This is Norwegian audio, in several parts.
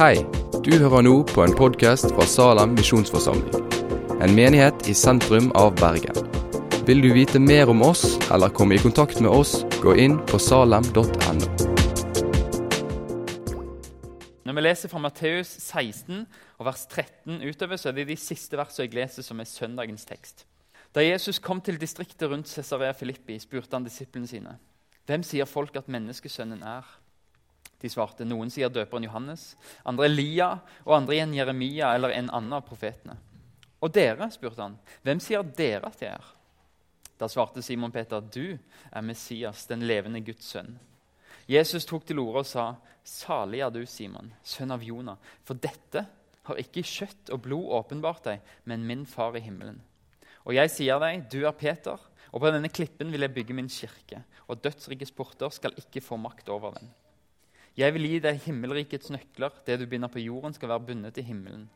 Hei, du hører nå på en podkast fra Salem misjonsforsamling. En menighet i sentrum av Bergen. Vil du vite mer om oss eller komme i kontakt med oss, gå inn på salem.no. Når vi leser fra Matteus 16 og vers 13 utover, så er det de siste versene jeg leser, som er søndagens tekst. Da Jesus kom til distriktet rundt Cesarea Filippi, spurte han disiplene sine. Hvem sier folk at menneskesønnen er? De svarte. Noen sier døperen Johannes, andre Elia og andre igjen Jeremia eller en annen av profetene. Og dere, spurte han, hvem sier dere at jeg er? Da svarte Simon Peter, du er Messias, den levende Guds sønn. Jesus tok til orde og sa, salig er du, Simon, sønn av Jonah, for dette har ikke kjøtt og blod åpenbart deg, men min far i himmelen. Og jeg sier deg, du er Peter, og på denne klippen vil jeg bygge min kirke, og dødsrikes porter skal ikke få makt over den. Jeg vil gi deg himmelrikets nøkler. Det du binder på jorden, skal være bundet til himmelen.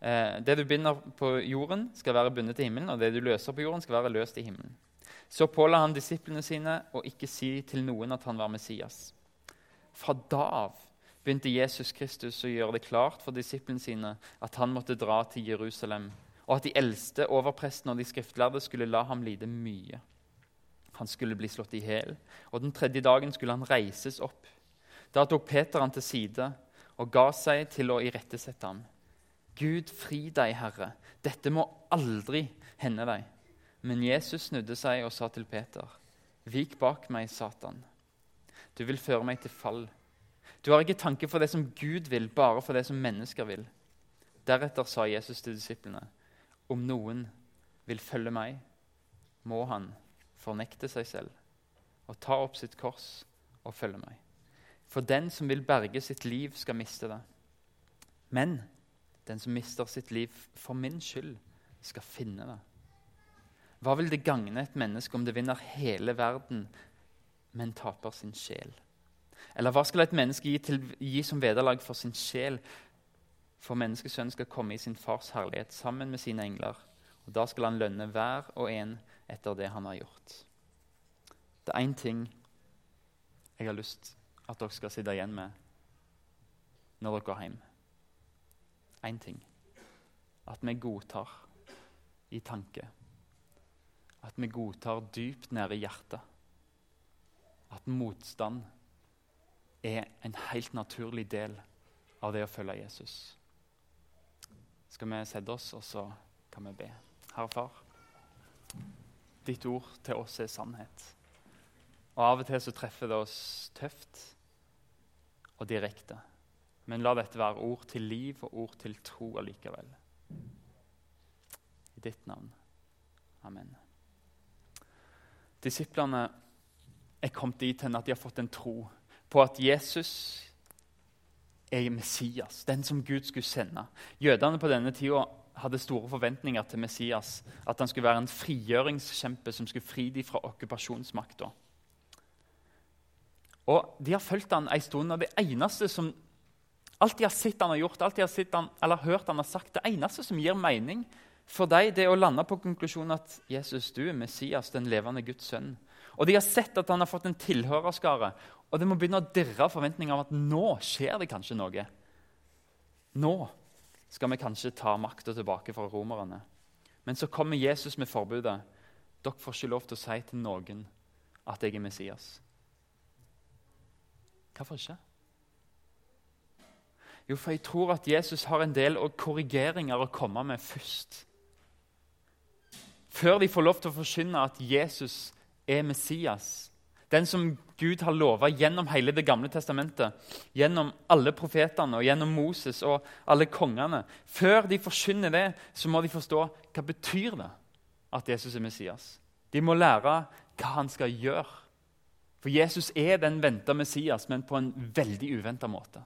Eh, det du binder på jorden, skal være bundet til himmelen, og det du løser på jorden, skal være løst i himmelen. Så påla han disiplene sine å ikke si til noen at han var Messias. Fra da av begynte Jesus Kristus å gjøre det klart for disiplene sine at han måtte dra til Jerusalem, og at de eldste, overprestene og de skriftlærde skulle la ham lide mye. Han skulle bli slått i hjel, og den tredje dagen skulle han reises opp. Da tok Peter han til side og ga seg til å irettesette ham. Gud, fri deg, Herre. Dette må aldri hende deg. Men Jesus snudde seg og sa til Peter, Vik bak meg, Satan. Du vil føre meg til fall. Du har ikke tanke for det som Gud vil, bare for det som mennesker vil. Deretter sa Jesus til disiplene, Om noen vil følge meg, må han fornekte seg selv og ta opp sitt kors og følge meg. For den som vil berge sitt liv, skal miste det. Men den som mister sitt liv for min skyld, skal finne det. Hva vil det gagne et menneske om det vinner hele verden, men taper sin sjel? Eller hva skal et menneske gi, til, gi som vederlag for sin sjel? For menneskesønnen skal komme i sin fars herlighet sammen med sine engler. Og Da skal han lønne hver og en etter det han har gjort. Det er én ting jeg har lyst at dere skal sitte igjen med når dere går hjem. Én ting. At vi godtar i tanke. At vi godtar dypt nede i hjertet. At motstand er en helt naturlig del av det å følge Jesus. Skal vi sette oss, og så kan vi be. Herre Far, ditt ord til oss er sannhet. Og Av og til så treffer det oss tøft og direkte. Men la dette være ord til liv og ord til tro allikevel. I ditt navn. Amen. Disiplene er kommet dit hen at de har fått en tro på at Jesus er Messias, den som Gud skulle sende. Jødene på denne tida hadde store forventninger til Messias. At han skulle være en frigjøringskjempe som skulle fri dem fra okkupasjonsmakta. Og De har fulgt han en stund, og det eneste som Alt de har sett han har gjort, alt de har sett han, eller hørt han har sagt, det eneste som gir mening for dem, det er å lande på konklusjonen at Jesus, du er Messias, den levende Guds sønn. Og De har sett at han har fått en tilhørerskare, og det må begynne å dirre forventninger om at nå skjer det kanskje noe. Nå skal vi kanskje ta makta tilbake fra romerne. Men så kommer Jesus med forbudet. Dere får ikke lov til å si til noen at jeg er Messias. Hvorfor ikke? Jo, for jeg tror at Jesus har en del korrigeringer å komme med først. Før de får lov til å forkynne at Jesus er Messias. Den som Gud har lova gjennom hele Det gamle testamentet, gjennom alle profetene og gjennom Moses og alle kongene. Før de forkynner det, så må de forstå hva betyr det at Jesus er Messias. De må lære hva han skal gjøre. For Jesus er den venta Messias, men på en veldig uventa måte.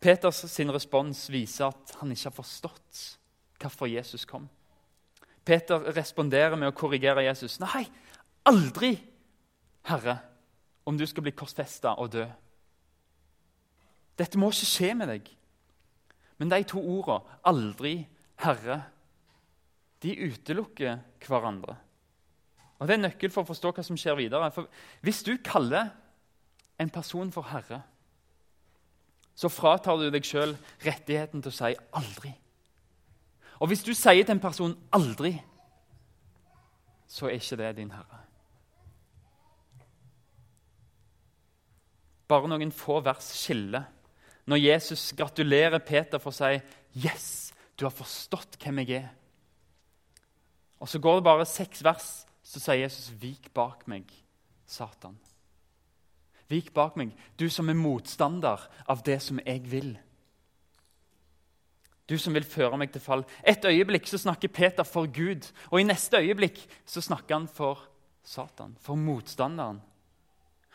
Peters sin respons viser at han ikke har forstått hvorfor Jesus kom. Peter responderer med å korrigere Jesus. Nei, aldri, Herre, om du skal bli korsfesta og dø. Dette må ikke skje med deg. Men de to ordene 'aldri', 'Herre', de utelukker hverandre. Og Det er nøkkel for å forstå hva som skjer videre. For Hvis du kaller en person for herre, så fratar du deg sjøl rettigheten til å si 'aldri'. Og hvis du sier til en person 'aldri', så er ikke det din herre. Bare noen få vers skiller når Jesus gratulerer Peter for å si 'Yes, du har forstått hvem jeg er'. Og Så går det bare seks vers, så sier Jesus 'Vik bak meg, Satan'. Vik bak meg, du som er motstander av det som jeg vil. Du som vil føre meg til fall. Et øyeblikk så snakker Peter for Gud, og i neste øyeblikk så snakker han for Satan, for motstanderen.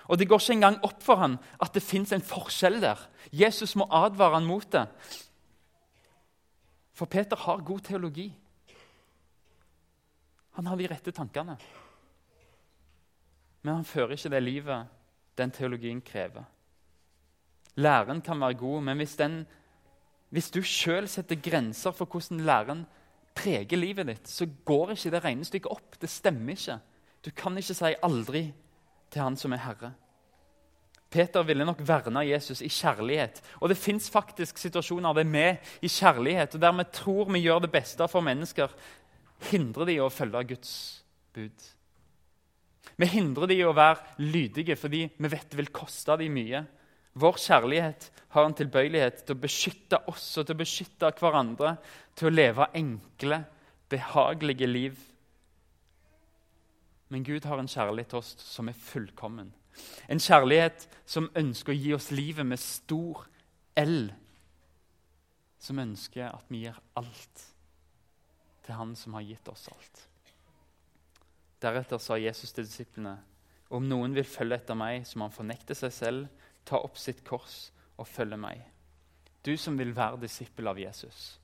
Og Det går ikke engang opp for han at det fins en forskjell der. Jesus må advare han mot det. For Peter har god teologi. Han har de rette tankene. Men han fører ikke det livet den teologien krever. Læren kan være god, men hvis, den, hvis du sjøl setter grenser for hvordan læren preger livet ditt, så går ikke det regnestykket opp. Det stemmer ikke. Du kan ikke si 'aldri' til Han som er Herre. Peter ville nok verne Jesus i kjærlighet. Og det fins faktisk situasjoner der vi i kjærlighet og der vi tror vi gjør det beste for mennesker, hindrer de å følge Guds bud. Vi hindrer de å være lydige fordi vi vet det vil koste dem mye. Vår kjærlighet har en tilbøyelighet til å beskytte oss og til å beskytte hverandre, til å leve enkle, behagelige liv. Men Gud har en kjærlighet til oss som er fullkommen. En kjærlighet som ønsker å gi oss livet med stor L. Som ønsker at vi gir alt til Han som har gitt oss alt. Deretter sa Jesus til disiplene.: Om noen vil følge etter meg, så må han fornekte seg selv, ta opp sitt kors og følge meg. Du som vil være disippel av Jesus.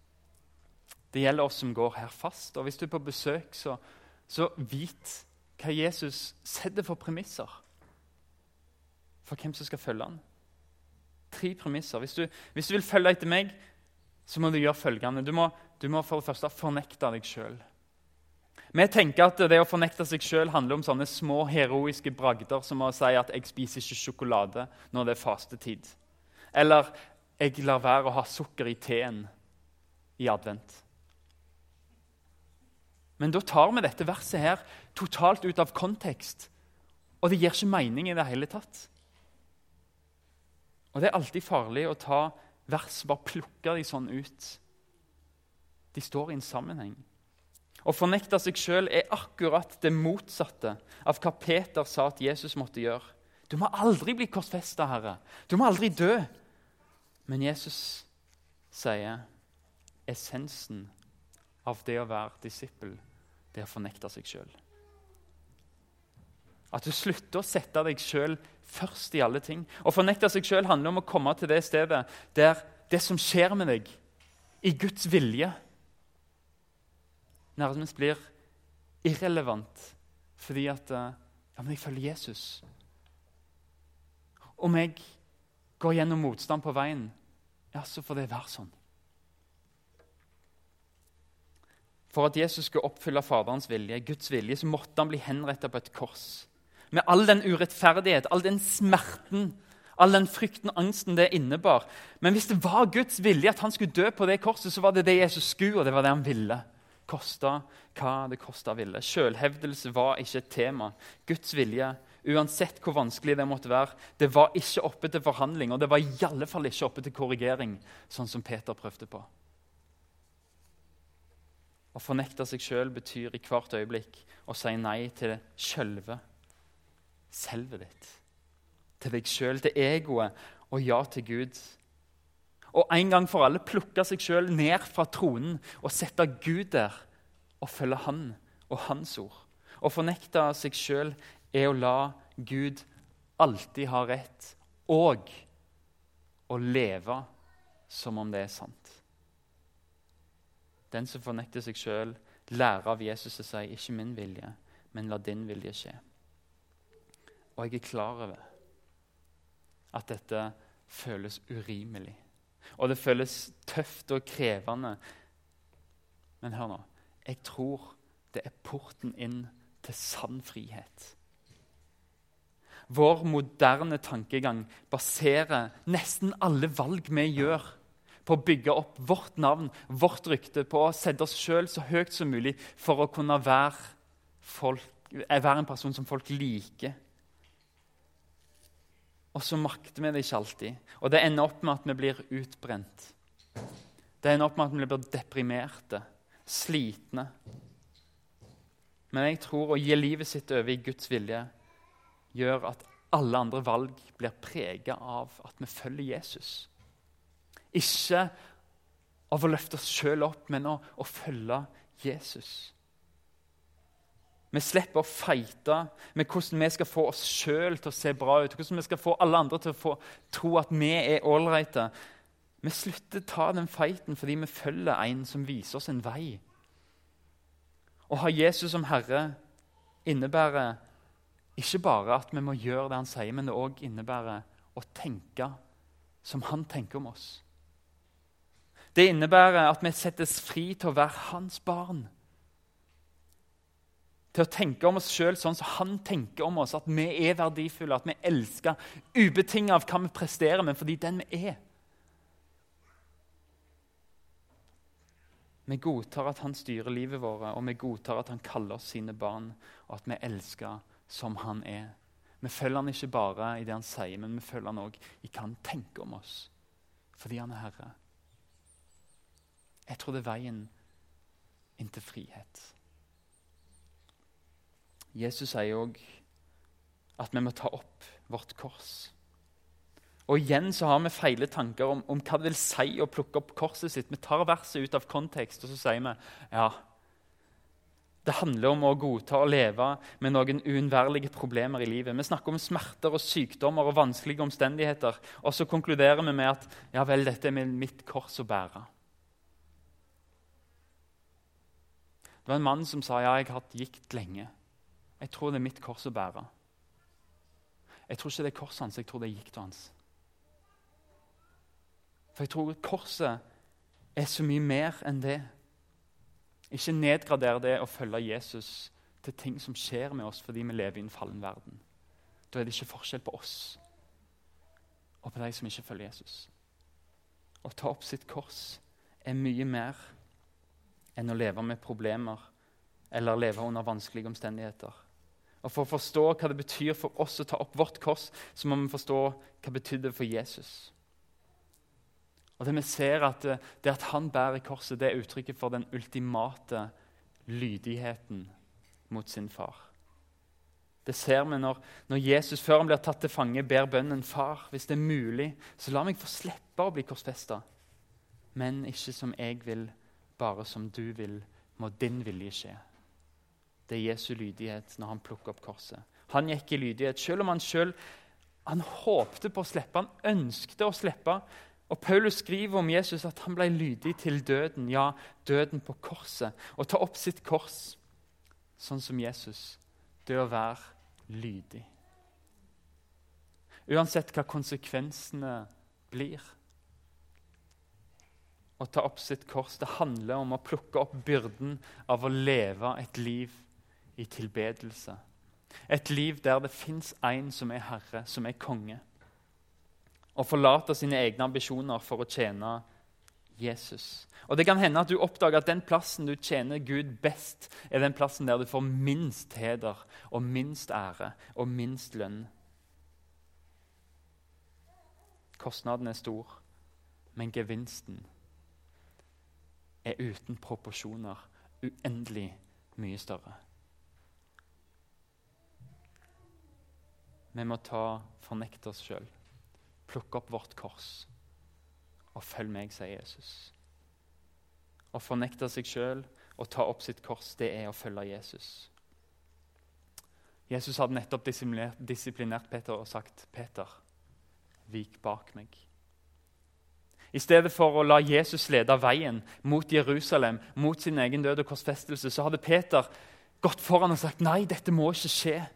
Det gjelder oss som går her fast. Og hvis du er på besøk, så, så vit hva Jesus setter for premisser for hvem som skal følge han. Tre premisser. Hvis du, hvis du vil følge etter meg, så må du gjøre følgende. Du må, du må for det første fornekte deg sjøl. Vi tenker at det å fornekte seg sjøl handler om sånne små heroiske bragder som å si at 'jeg spiser ikke sjokolade når det er fastetid'. Eller 'jeg lar være å ha sukker i teen i advent'. Men da tar vi dette verset her totalt ut av kontekst, og det gir ikke mening i det hele tatt. Og Det er alltid farlig å ta vers, bare plukke de sånn ut. De står i en sammenheng. Å fornekte seg sjøl er akkurat det motsatte av hva Peter sa at Jesus måtte gjøre. Du må aldri bli korsfesta, Herre. Du må aldri dø. Men Jesus sier essensen av det å være disippel, det er å fornekte seg sjøl. At du slutter å sette deg sjøl først i alle ting. Å fornekte seg sjøl handler om å komme til det stedet der det som skjer med deg, i Guds vilje, nærmest blir irrelevant fordi at eh, ja, men jeg følger Jesus. Om jeg går gjennom motstand på veien, ja, så får det være sånn. For at Jesus skulle oppfylle Faderens vilje, Guds vilje, så måtte han bli henrettet på et kors. Med all den urettferdighet, all den smerten, all den frykten og angsten det innebar. Men hvis det var Guds vilje at han skulle dø på det korset, så var det det Jesus skulle, og det var det han ville kosta hva det kosta ville. Selvhevdelse var ikke et tema. Guds vilje, uansett hvor vanskelig det måtte være, det var ikke oppe til forhandling, og det var i alle fall ikke oppe til korrigering, sånn som Peter prøvde på. Å fornekte seg sjøl betyr i hvert øyeblikk å si nei til sjølve selvet ditt. Til deg sjøl, til egoet, og ja til Gud. Og en gang for alle plukke seg sjøl ned fra tronen og sette Gud der og følge Han og Hans ord. Å fornekte seg sjøl er å la Gud alltid ha rett, og å leve som om det er sant. Den som fornekter seg sjøl, lærer av Jesus å si 'ikke min vilje, men la din vilje skje'. Og jeg er klar over at dette føles urimelig. Og det føles tøft og krevende. Men hør nå. Jeg tror det er porten inn til sann frihet. vår moderne tankegang baserer nesten alle valg vi gjør, på å bygge opp vårt navn, vårt rykte, på å sette oss sjøl så høyt som mulig for å kunne være, folk, være en person som folk liker. Og så makter vi det ikke alltid. Og det ender opp med at vi blir utbrent. Det ender opp med at vi blir deprimerte, slitne. Men jeg tror å gi livet sitt over i Guds vilje gjør at alle andre valg blir prega av at vi følger Jesus. Ikke av å løfte oss sjøl opp, men å, å følge Jesus. Vi slipper å feite med hvordan vi skal få oss sjøl til å se bra ut. Hvordan vi skal få alle andre til å få, tro at vi er ålreite. Vi slutter å ta den feiten fordi vi følger en som viser oss en vei. Å ha Jesus som Herre innebærer ikke bare at vi må gjøre det han sier, men det òg innebærer å tenke som han tenker om oss. Det innebærer at vi settes fri til å være hans barn til å tenke om oss sjøl sånn som han tenker om oss. At vi er verdifulle, at vi elsker ubetinget av hva vi presterer, men fordi den vi er. Vi godtar at han styrer livet vårt, og vi godtar at han kaller oss sine barn, og at vi elsker som han er. Vi følger han ikke bare i det han sier, men vi følger han òg i hva han tenker om oss, fordi han er herre. Jeg tror det er veien inn til frihet. Jesus sier òg at vi må ta opp vårt kors. Og Igjen så har vi feile tanker om, om, hva det vil si å plukke opp korset sitt. Vi tar verset ut av kontekst og så sier vi ja, det handler om å godta å leve med noen uunnværlige problemer i livet. Vi snakker om smerter og sykdommer og vanskelige omstendigheter. Og så konkluderer vi med at ja vel, dette er mitt kors å bære. Det var en mann som sa ja, jeg har hatt gikt lenge. Jeg tror det er mitt kors å bære. Jeg tror ikke det er korset hans, jeg tror det er gikta hans. For jeg tror korset er så mye mer enn det. Ikke nedgrader det å følge Jesus til ting som skjer med oss fordi vi lever i en fallen verden. Da er det ikke forskjell på oss og på de som ikke følger Jesus. Å ta opp sitt kors er mye mer enn å leve med problemer eller leve under vanskelige omstendigheter. Og For å forstå hva det betyr for oss å ta opp vårt kors, så må vi forstå hva det betydde for Jesus. Og Det vi ser at det, det at han bærer korset, det er uttrykket for den ultimate lydigheten mot sin far. Det ser vi når, når, Jesus før han blir tatt til fange, ber bønnen far, hvis det er mulig, så la meg få slippe å bli korsfesta. Men ikke som jeg vil, bare som du vil, må din vilje skje. Det er Jesu lydighet når han plukker opp korset. Han gikk i lydighet, selv om han selv han håpte på å slippe. Han ønsket å slippe. Og Paulus skriver om Jesus at han ble lydig til døden. Ja, døden på korset. Å ta opp sitt kors, sånn som Jesus. Det å være lydig. Uansett hva konsekvensene blir. Å ta opp sitt kors det handler om å plukke opp byrden av å leve et liv i tilbedelse. Et liv der det fins én som er herre, som er konge. Å forlate sine egne ambisjoner for å tjene Jesus. Og Det kan hende at du oppdager at den plassen du tjener Gud best, er den plassen der du får minst heder og minst ære og minst lønn. Kostnaden er stor, men gevinsten er uten proporsjoner uendelig mye større. Vi må ta, fornekte oss sjøl, plukke opp vårt kors og følg meg, sier Jesus. Å fornekte seg sjøl og ta opp sitt kors, det er å følge Jesus. Jesus hadde nettopp disiplinert, Peter og sagt, 'Peter, vik bak meg.' I stedet for å la Jesus lede veien mot Jerusalem, mot sin egen død og korsfestelse, så hadde Peter gått foran og sagt, 'Nei, dette må ikke skje.'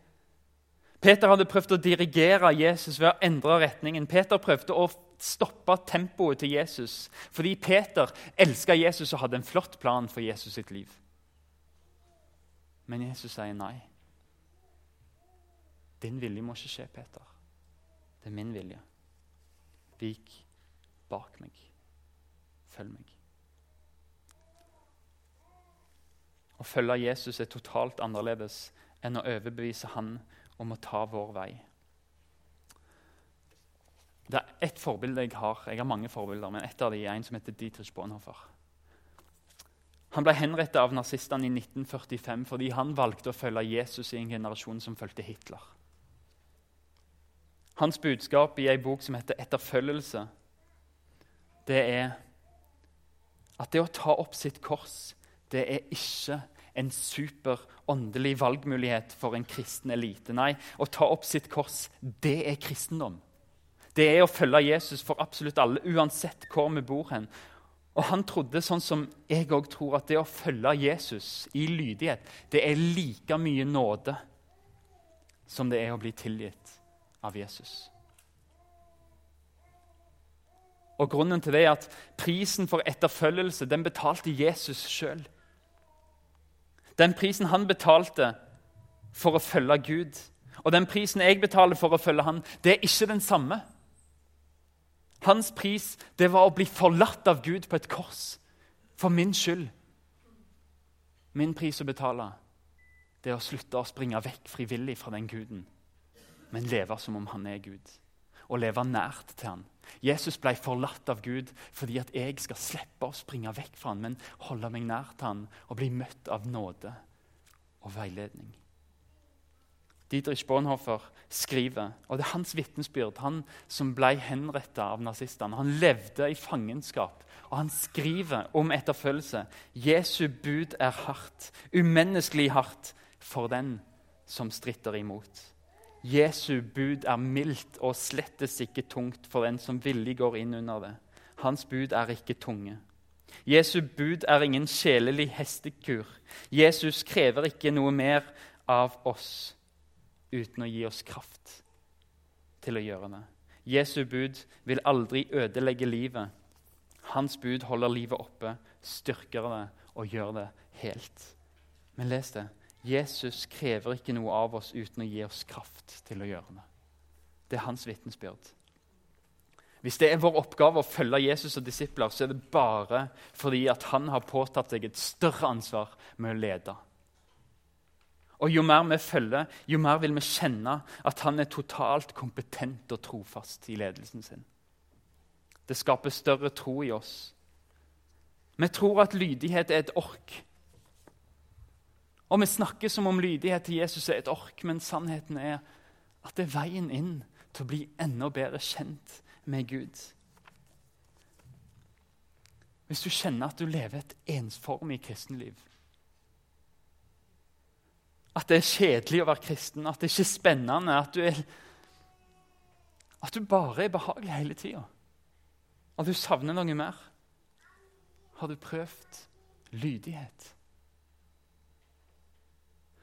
Peter hadde prøvd å dirigere Jesus ved å endre retningen. Peter prøvde å stoppe tempoet til Jesus fordi Peter elska Jesus og hadde en flott plan for Jesus sitt liv. Men Jesus sier nei. Din vilje må ikke skje, Peter. Det er min vilje. Vik bak meg. Følg meg. Å følge Jesus er totalt annerledes enn å overbevise han om å ta vår vei. Det er ett forbilde jeg har. Jeg har mange forbilder, men ett av dem er en som heter Dietrich Bonhoeffer. Han ble henrettet av nazistene i 1945 fordi han valgte å følge Jesus i en generasjon som fulgte Hitler. Hans budskap i ei bok som heter 'Etterfølgelse', det er at det å ta opp sitt kors, det er ikke en super åndelig valgmulighet for en kristen elite. Nei, å ta opp sitt kors, det er kristendom. Det er å følge Jesus for absolutt alle, uansett hvor vi bor hen. Og Han trodde, sånn som jeg òg tror, at det å følge Jesus i lydighet det er like mye nåde som det er å bli tilgitt av Jesus. Og Grunnen til det er at prisen for etterfølgelse den betalte Jesus sjøl. Den prisen han betalte for å følge Gud, og den prisen jeg betaler for å følge han, det er ikke den samme. Hans pris det var å bli forlatt av Gud på et kors for min skyld. Min pris å betale det er å slutte å springe vekk frivillig fra den guden, men leve som om han er Gud, og leve nært til han. Jesus ble forlatt av Gud fordi at jeg skal slippe å springe vekk fra han, men holde meg nær til han og bli møtt av nåde og veiledning. Dietrich Bonhoeffer skriver, og det er hans vitnesbyrd, han som ble henrettet av nazistene. Han levde i fangenskap, og han skriver om etterfølgelse. Jesu bud er hardt, umenneskelig hardt, for den som stritter imot. Jesu bud er mildt og slettes ikke tungt for den som villig går inn under det. Hans bud er ikke tunge. Jesu bud er ingen sjelelig hestekur. Jesus krever ikke noe mer av oss uten å gi oss kraft til å gjøre det. Jesu bud vil aldri ødelegge livet. Hans bud holder livet oppe, styrker det og gjør det helt. Men les det. Jesus krever ikke noe av oss uten å gi oss kraft til å gjøre det. Det er hans vitnesbyrd. Hvis det er vår oppgave å følge Jesus og disipler, så er det bare fordi at han har påtatt seg et større ansvar med å lede. Og Jo mer vi følger, jo mer vil vi kjenne at han er totalt kompetent og trofast i ledelsen sin. Det skaper større tro i oss. Vi tror at lydighet er et ork. Og Vi snakker som om lydighet til Jesus er et ork, men sannheten er at det er veien inn til å bli enda bedre kjent med Gud. Hvis du kjenner at du lever et ensformig kristenliv, at det er kjedelig å være kristen, at det ikke er spennende, at du, er, at du bare er behagelig hele tida. At du savner noe mer. Har du prøvd lydighet?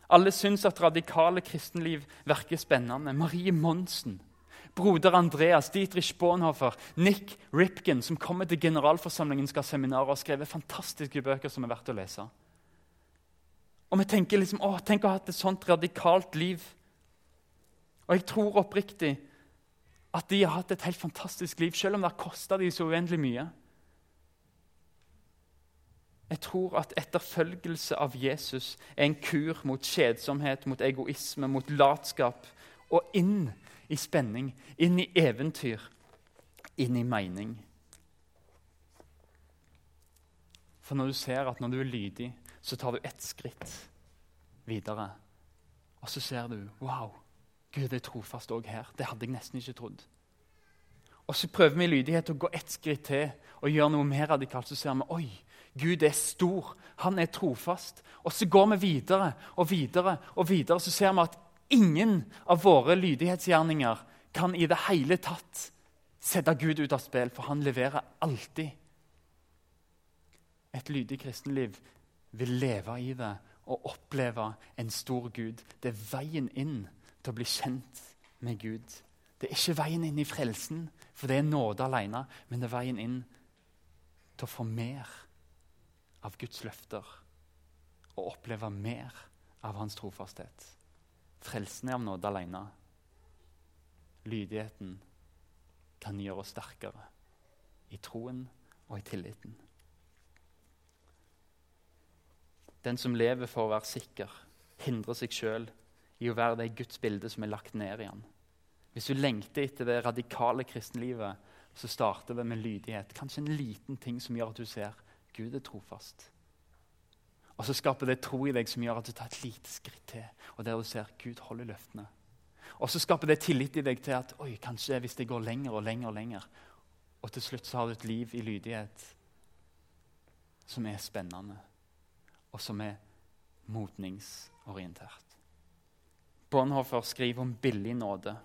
Alle syns at radikale kristenliv virker spennende. Marie Monsen, broder Andreas, Dietrich Bonhoeffer, Nick Ripken, som kommer til generalforsamlingen, skal ha seminarer og skrevet fantastiske bøker som er verdt å lese. Og vi tenker liksom, å, tenk å ha hatt et sånt radikalt liv. Og jeg tror oppriktig at de har hatt et helt fantastisk liv, selv om det har kosta dem så uendelig mye. Jeg tror at etterfølgelse av Jesus er en kur mot kjedsomhet, mot egoisme, mot latskap. Og inn i spenning, inn i eventyr, inn i mening. For når du ser at når du er lydig, så tar du ett skritt videre. Og så ser du wow, Gud er trofast òg her. Det hadde jeg nesten ikke trodd. Og så prøver vi i lydighet å gå ett skritt til og gjøre noe mer radikalt. Så ser vi oi, Gud er stor. Han er trofast. Og så går vi videre og videre, og videre, så ser vi at ingen av våre lydighetsgjerninger kan i det hele tatt sette Gud ut av spill, for han leverer alltid. Et lydig kristenliv vil leve i det og oppleve en stor Gud. Det er veien inn til å bli kjent med Gud. Det er ikke veien inn i frelsen, for det er nåde alene, men det er veien inn til å få mer av Guds løfter og oppleve mer av hans trofasthet. Frelsen er av nåde alene, lydigheten kan gjøre oss sterkere i troen og i tilliten. Den som lever for å være sikker, hindrer seg sjøl i å være det Guds bilde som er lagt ned i han. Hvis du lengter etter det radikale kristenlivet, så starter det med lydighet. Kanskje en liten ting som gjør at du ser Gud er trofast. Og så skaper det tro i deg som gjør at du tar et lite skritt til, og der du ser Gud holder løftene. Og så skaper det tillit i deg til at oi, kanskje hvis det går lenger og lenger, og lenger, og til slutt så har du et liv i lydighet som er spennende, og som er modningsorientert. Bonhoeffer skriver om billig nåde.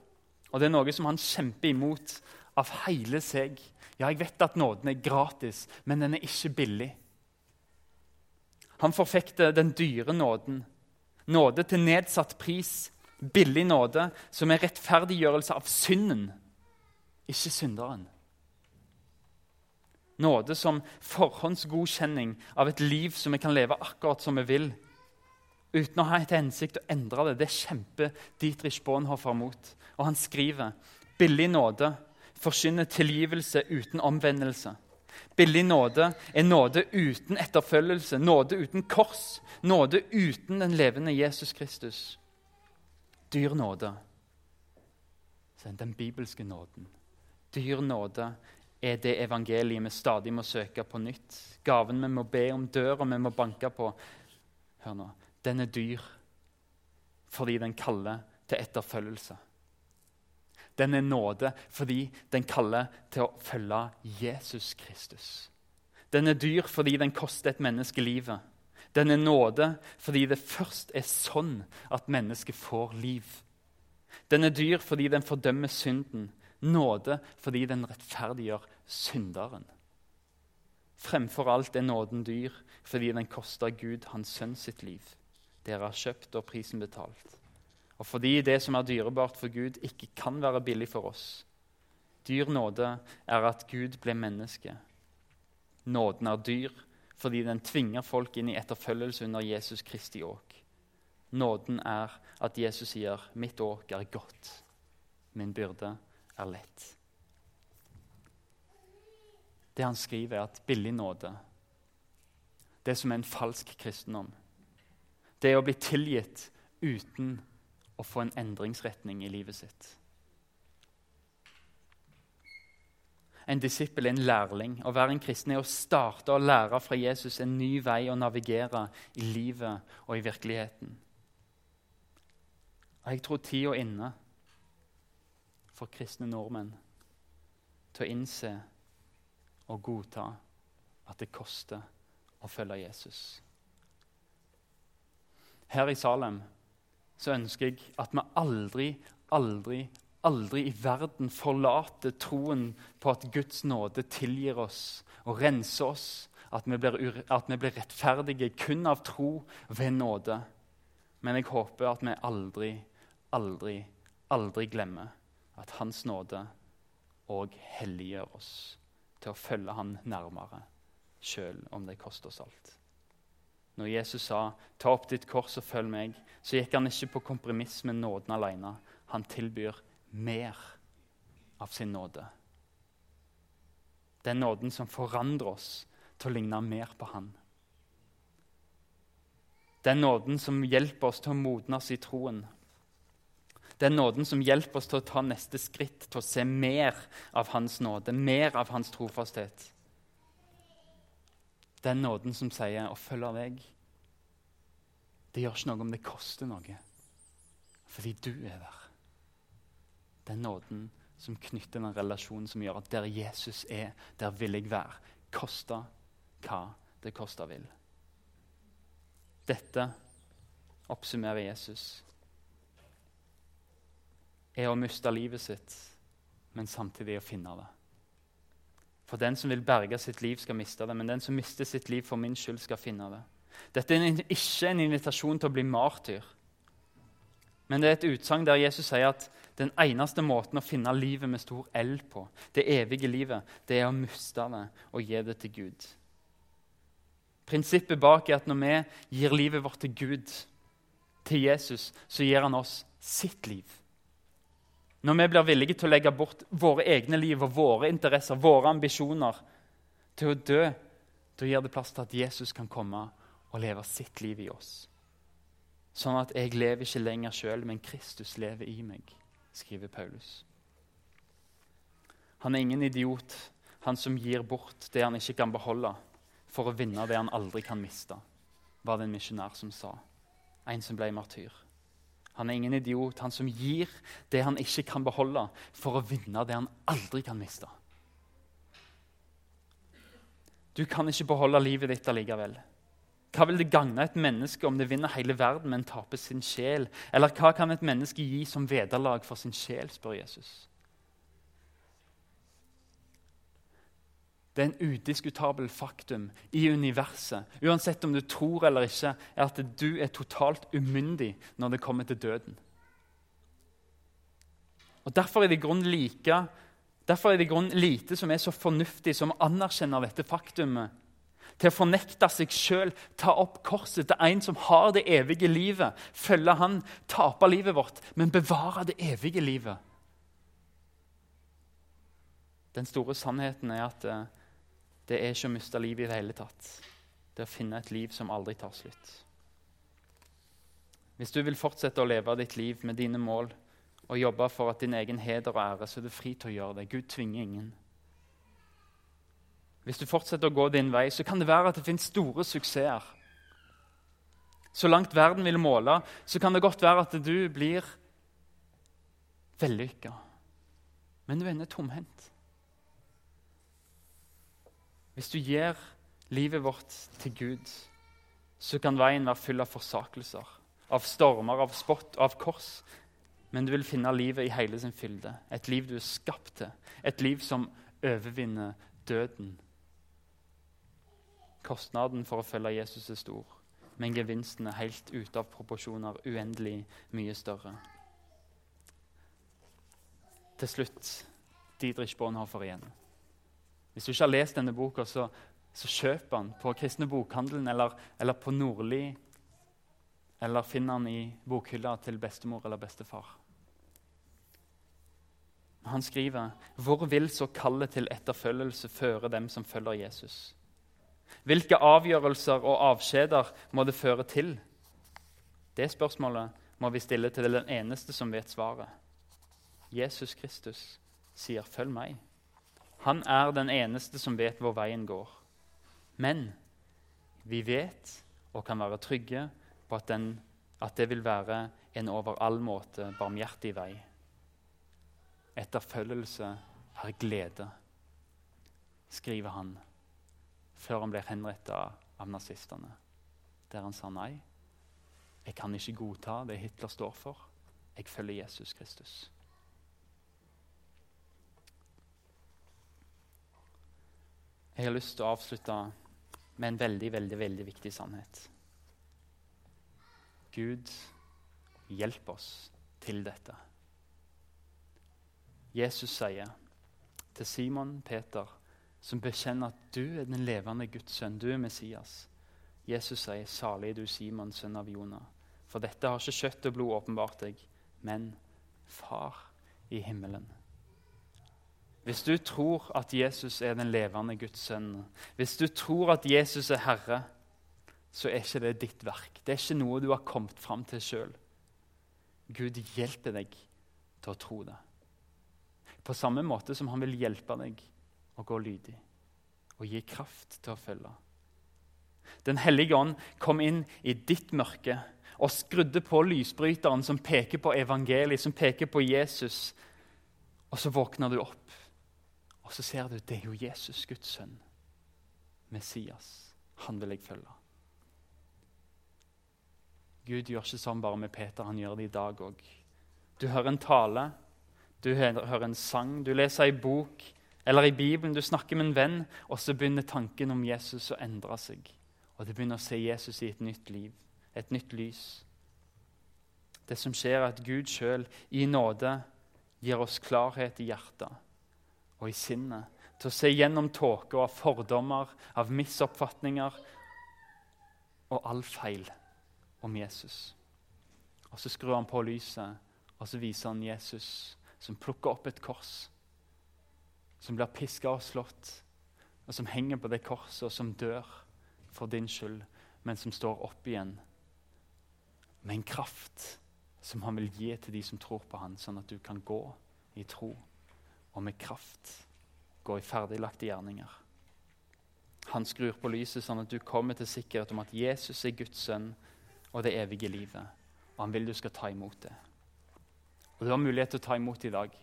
Og Det er noe som han kjemper imot av hele seg. Ja, jeg vet at nåden er gratis, men den er ikke billig. Han forfekter den dyre nåden. Nåde til nedsatt pris. Billig nåde som er rettferdiggjørelse av synden, ikke synderen. Nåde som forhåndsgodkjenning av et liv som vi kan leve akkurat som vi vil. Uten å ha et hensikt å endre det. Det kjemper Dietrich Bonhoeffer mot. Og han skriver billig nåde forkynner tilgivelse uten omvendelse. Billig nåde er nåde uten etterfølgelse, nåde uten kors, nåde uten den levende Jesus Kristus. Dyr nåde. Den bibelske nåden. Dyr nåde er det evangeliet vi stadig må søke på nytt. Gaven vi må be om, døra vi må banke på. Hør nå. Den er dyr fordi den kaller til etterfølgelse. Den er nåde fordi den kaller til å følge Jesus Kristus. Den er dyr fordi den koster et menneske livet. Den er nåde fordi det først er sånn at mennesket får liv. Den er dyr fordi den fordømmer synden. Nåde fordi den rettferdiggjør synderen. Fremfor alt er nåden dyr fordi den koster Gud hans sønn sitt liv. Dere har kjøpt og prisen betalt. Og fordi det som er dyrebart for Gud, ikke kan være billig for oss. Dyr nåde er at Gud ble menneske. Nåden er dyr fordi den tvinger folk inn i etterfølgelse under Jesus Kristi åk. Nåden er at Jesus sier, 'Mitt åk er godt, min byrde er lett'. Det han skriver, er at billig nåde, det som er en falsk kristendom, det er å bli tilgitt uten å få en endringsretning i livet sitt. En disippel er en lærling. Å være en kristen er å starte å lære fra Jesus en ny vei å navigere i livet og i virkeligheten. Og Jeg tror tida er inne for kristne nordmenn til å innse og godta at det koster å følge Jesus. Her i Salem så ønsker jeg at vi aldri, aldri, aldri i verden forlater troen på at Guds nåde tilgir oss og renser oss. At vi, blir, at vi blir rettferdige kun av tro ved nåde. Men jeg håper at vi aldri, aldri, aldri glemmer at Hans nåde òg helliggjør oss til å følge Han nærmere, sjøl om det koster oss alt. Når Jesus sa 'ta opp ditt kors og følg meg', så gikk han ikke på kompromiss med nåden alene. Han tilbyr mer av sin nåde. Den nåden som forandrer oss til å ligne mer på Han. Den nåden som hjelper oss til å modnes i troen. Den nåden som hjelper oss til å ta neste skritt, til å se mer av Hans nåde, mer av Hans trofasthet. Den nåden som sier 'å følge deg', det gjør ikke noe om det koster noe, fordi du er der. Den nåden som knytter den relasjonen som gjør at der Jesus er, der vil jeg være. Koste hva det koste vil. Dette oppsummerer Jesus. Er å miste livet sitt, men samtidig å finne det. For den som vil berge sitt liv, skal miste det. Men den som mister sitt liv for min skyld, skal finne det. Dette er ikke en invitasjon til å bli martyr. Men det er et utsagn der Jesus sier at den eneste måten å finne livet med stor L på, det evige livet, det er å miste det og gi det til Gud. Prinsippet bak er at når vi gir livet vårt til Gud, til Jesus, så gir han oss sitt liv. Når vi blir villige til å legge bort våre egne liv og våre interesser, våre ambisjoner, til å dø, da gir det plass til at Jesus kan komme og leve sitt liv i oss. Sånn at jeg lever ikke lenger sjøl, men Kristus lever i meg, skriver Paulus. Han er ingen idiot, han som gir bort det han ikke kan beholde, for å vinne det han aldri kan miste, var det en misjonær som sa. En som ble martyr. Han er ingen idiot, han som gir det han ikke kan beholde, for å vinne det han aldri kan miste. Du kan ikke beholde livet ditt allikevel. Hva vil det gagne et menneske om det vinner hele verden, men taper sin sjel? Eller hva kan et menneske gi som vederlag for sin sjel, spør Jesus. Det er en udiskutabel faktum i universet, uansett om du tror eller ikke, er at du er totalt umyndig når det kommer til døden. Og Derfor er det i grunn like, grunn lite som er så fornuftig som anerkjenner dette faktumet. Til å fornekte seg sjøl, ta opp korset til en som har det evige livet. Følge han, tape livet vårt, men bevare det evige livet. Den store sannheten er at eh, det er ikke å miste livet i det hele tatt. Det er å finne et liv som aldri tar slutt. Hvis du vil fortsette å leve ditt liv med dine mål og jobbe for at din egen heder og ære, så er du fri til å gjøre det. Gud tvinger ingen. Hvis du fortsetter å gå din vei, så kan det være at det finnes store suksesser. Så langt verden vil måle, så kan det godt være at du blir vellykka. Men du ender tomhendt. Hvis du gir livet vårt til Gud, så kan veien være full av forsakelser, av stormer, av spott, av kors. Men du vil finne livet i hele sin fylde. Et liv du er skapt til. Et liv som overvinner døden. Kostnaden for å følge Jesus er stor, men gevinsten er helt ute av proporsjoner uendelig mye større. Til slutt Didrich Bonhoeffer igjen. Hvis du ikke har lest denne boka, så, så kjøp den på Kristne Bokhandelen eller, eller på Nordli. Eller finn den i bokhylla til bestemor eller bestefar. Han skriver hvor vil så kallet til etterfølgelse føre dem som følger Jesus? Hvilke avgjørelser og avskjeder må det føre til? Det spørsmålet må vi stille til den eneste som vet svaret. Jesus Kristus sier 'følg meg'. Han er den eneste som vet hvor veien går. Men vi vet og kan være trygge på at, den, at det vil være en over all måte barmhjertig vei. Etterfølgelse er glede, skriver han før han blir henretta av nazistene. Der han sa nei, jeg kan ikke godta det Hitler står for. Jeg følger Jesus Kristus. Jeg har lyst til å avslutte med en veldig, veldig, veldig viktig sannhet. Gud, hjelp oss til dette. Jesus sier til Simon Peter, som bekjenner at du er den levende Guds sønn, du er Messias. Jesus sier, 'Salig er du, Simon, sønn av Jonah.' For dette har ikke kjøtt og blod åpenbart deg, men Far i himmelen. Hvis du tror at Jesus er den levende Guds sønn, hvis du tror at Jesus er Herre, så er ikke det ditt verk. Det er ikke noe du har kommet fram til sjøl. Gud hjelper deg til å tro det. På samme måte som han vil hjelpe deg å gå lydig og gi kraft til å følge. Den hellige ånd kom inn i ditt mørke og skrudde på lysbryteren som peker på evangeliet, som peker på Jesus. Og så våkner du opp og så ser du det er jo Jesus, Guds sønn. Messias. Han vil jeg følge. Gud gjør ikke sånn bare med Peter, han gjør det i dag òg. Du hører en tale, du hører en sang, du leser ei bok eller i Bibelen, du snakker med en venn, og så begynner tanken om Jesus å endre seg. Og du begynner å se Jesus i et nytt liv, et nytt lys. Det som skjer, er at Gud sjøl i nåde gir oss klarhet i hjertet og i sinnet. Til å se gjennom tåka av fordommer, av misoppfatninger og all feil om Jesus. Og så skrur han på lyset, og så viser han Jesus som plukker opp et kors, som blir piska og slått, og som henger på det korset, og som dør for din skyld, men som står opp igjen med en kraft som han vil gi til de som tror på han, sånn at du kan gå i tro og med kraft gå i ferdiglagte gjerninger. Han skrur på lyset sånn at du kommer til sikkerhet om at Jesus er Guds sønn og det evige livet. Og han vil du skal ta imot det. Og Du har mulighet til å ta imot det i dag.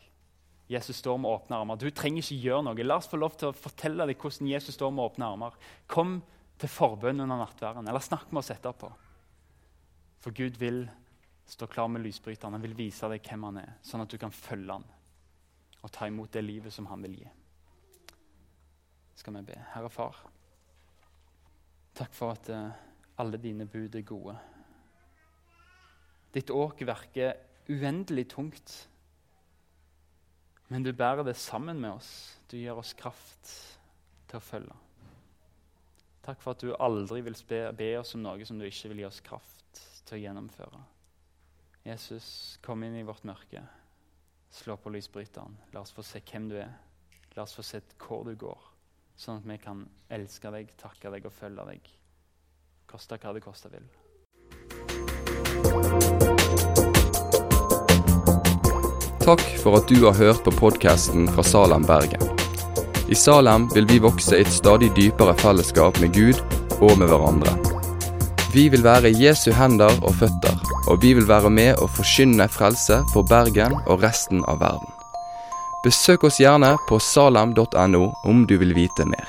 Jesus står med åpne armer. Du trenger ikke gjøre noe. La oss få lov til å fortelle deg hvordan Jesus står med åpne armer. Kom til forbønn under nattværen, eller snakk med oss etterpå. For Gud vil stå klar med lysbryteren. Han vil vise deg hvem han er, sånn at du kan følge han og ta imot det livet som han vil gi. Skal vi be. Herre Far, takk for at uh, alle dine bud er gode. Ditt åk verker uendelig tungt, men du bærer det sammen med oss. Du gir oss kraft til å følge. Takk for at du aldri vil be, be oss om noe som du ikke vil gi oss kraft til å gjennomføre. Jesus, kom inn i vårt mørke. Slå på lysbryteren. La oss få se hvem du er. La oss få se hvor du går, sånn at vi kan elske deg, takke deg og følge deg. Koste hva det koste vil. Takk for at du har hørt på podkasten fra Salem, Bergen. I Salem vil vi vokse i et stadig dypere fellesskap med Gud og med hverandre. Vi vil være Jesu hender og føtter, og vi vil være med og forkynne frelse for Bergen og resten av verden. Besøk oss gjerne på salem.no om du vil vite mer.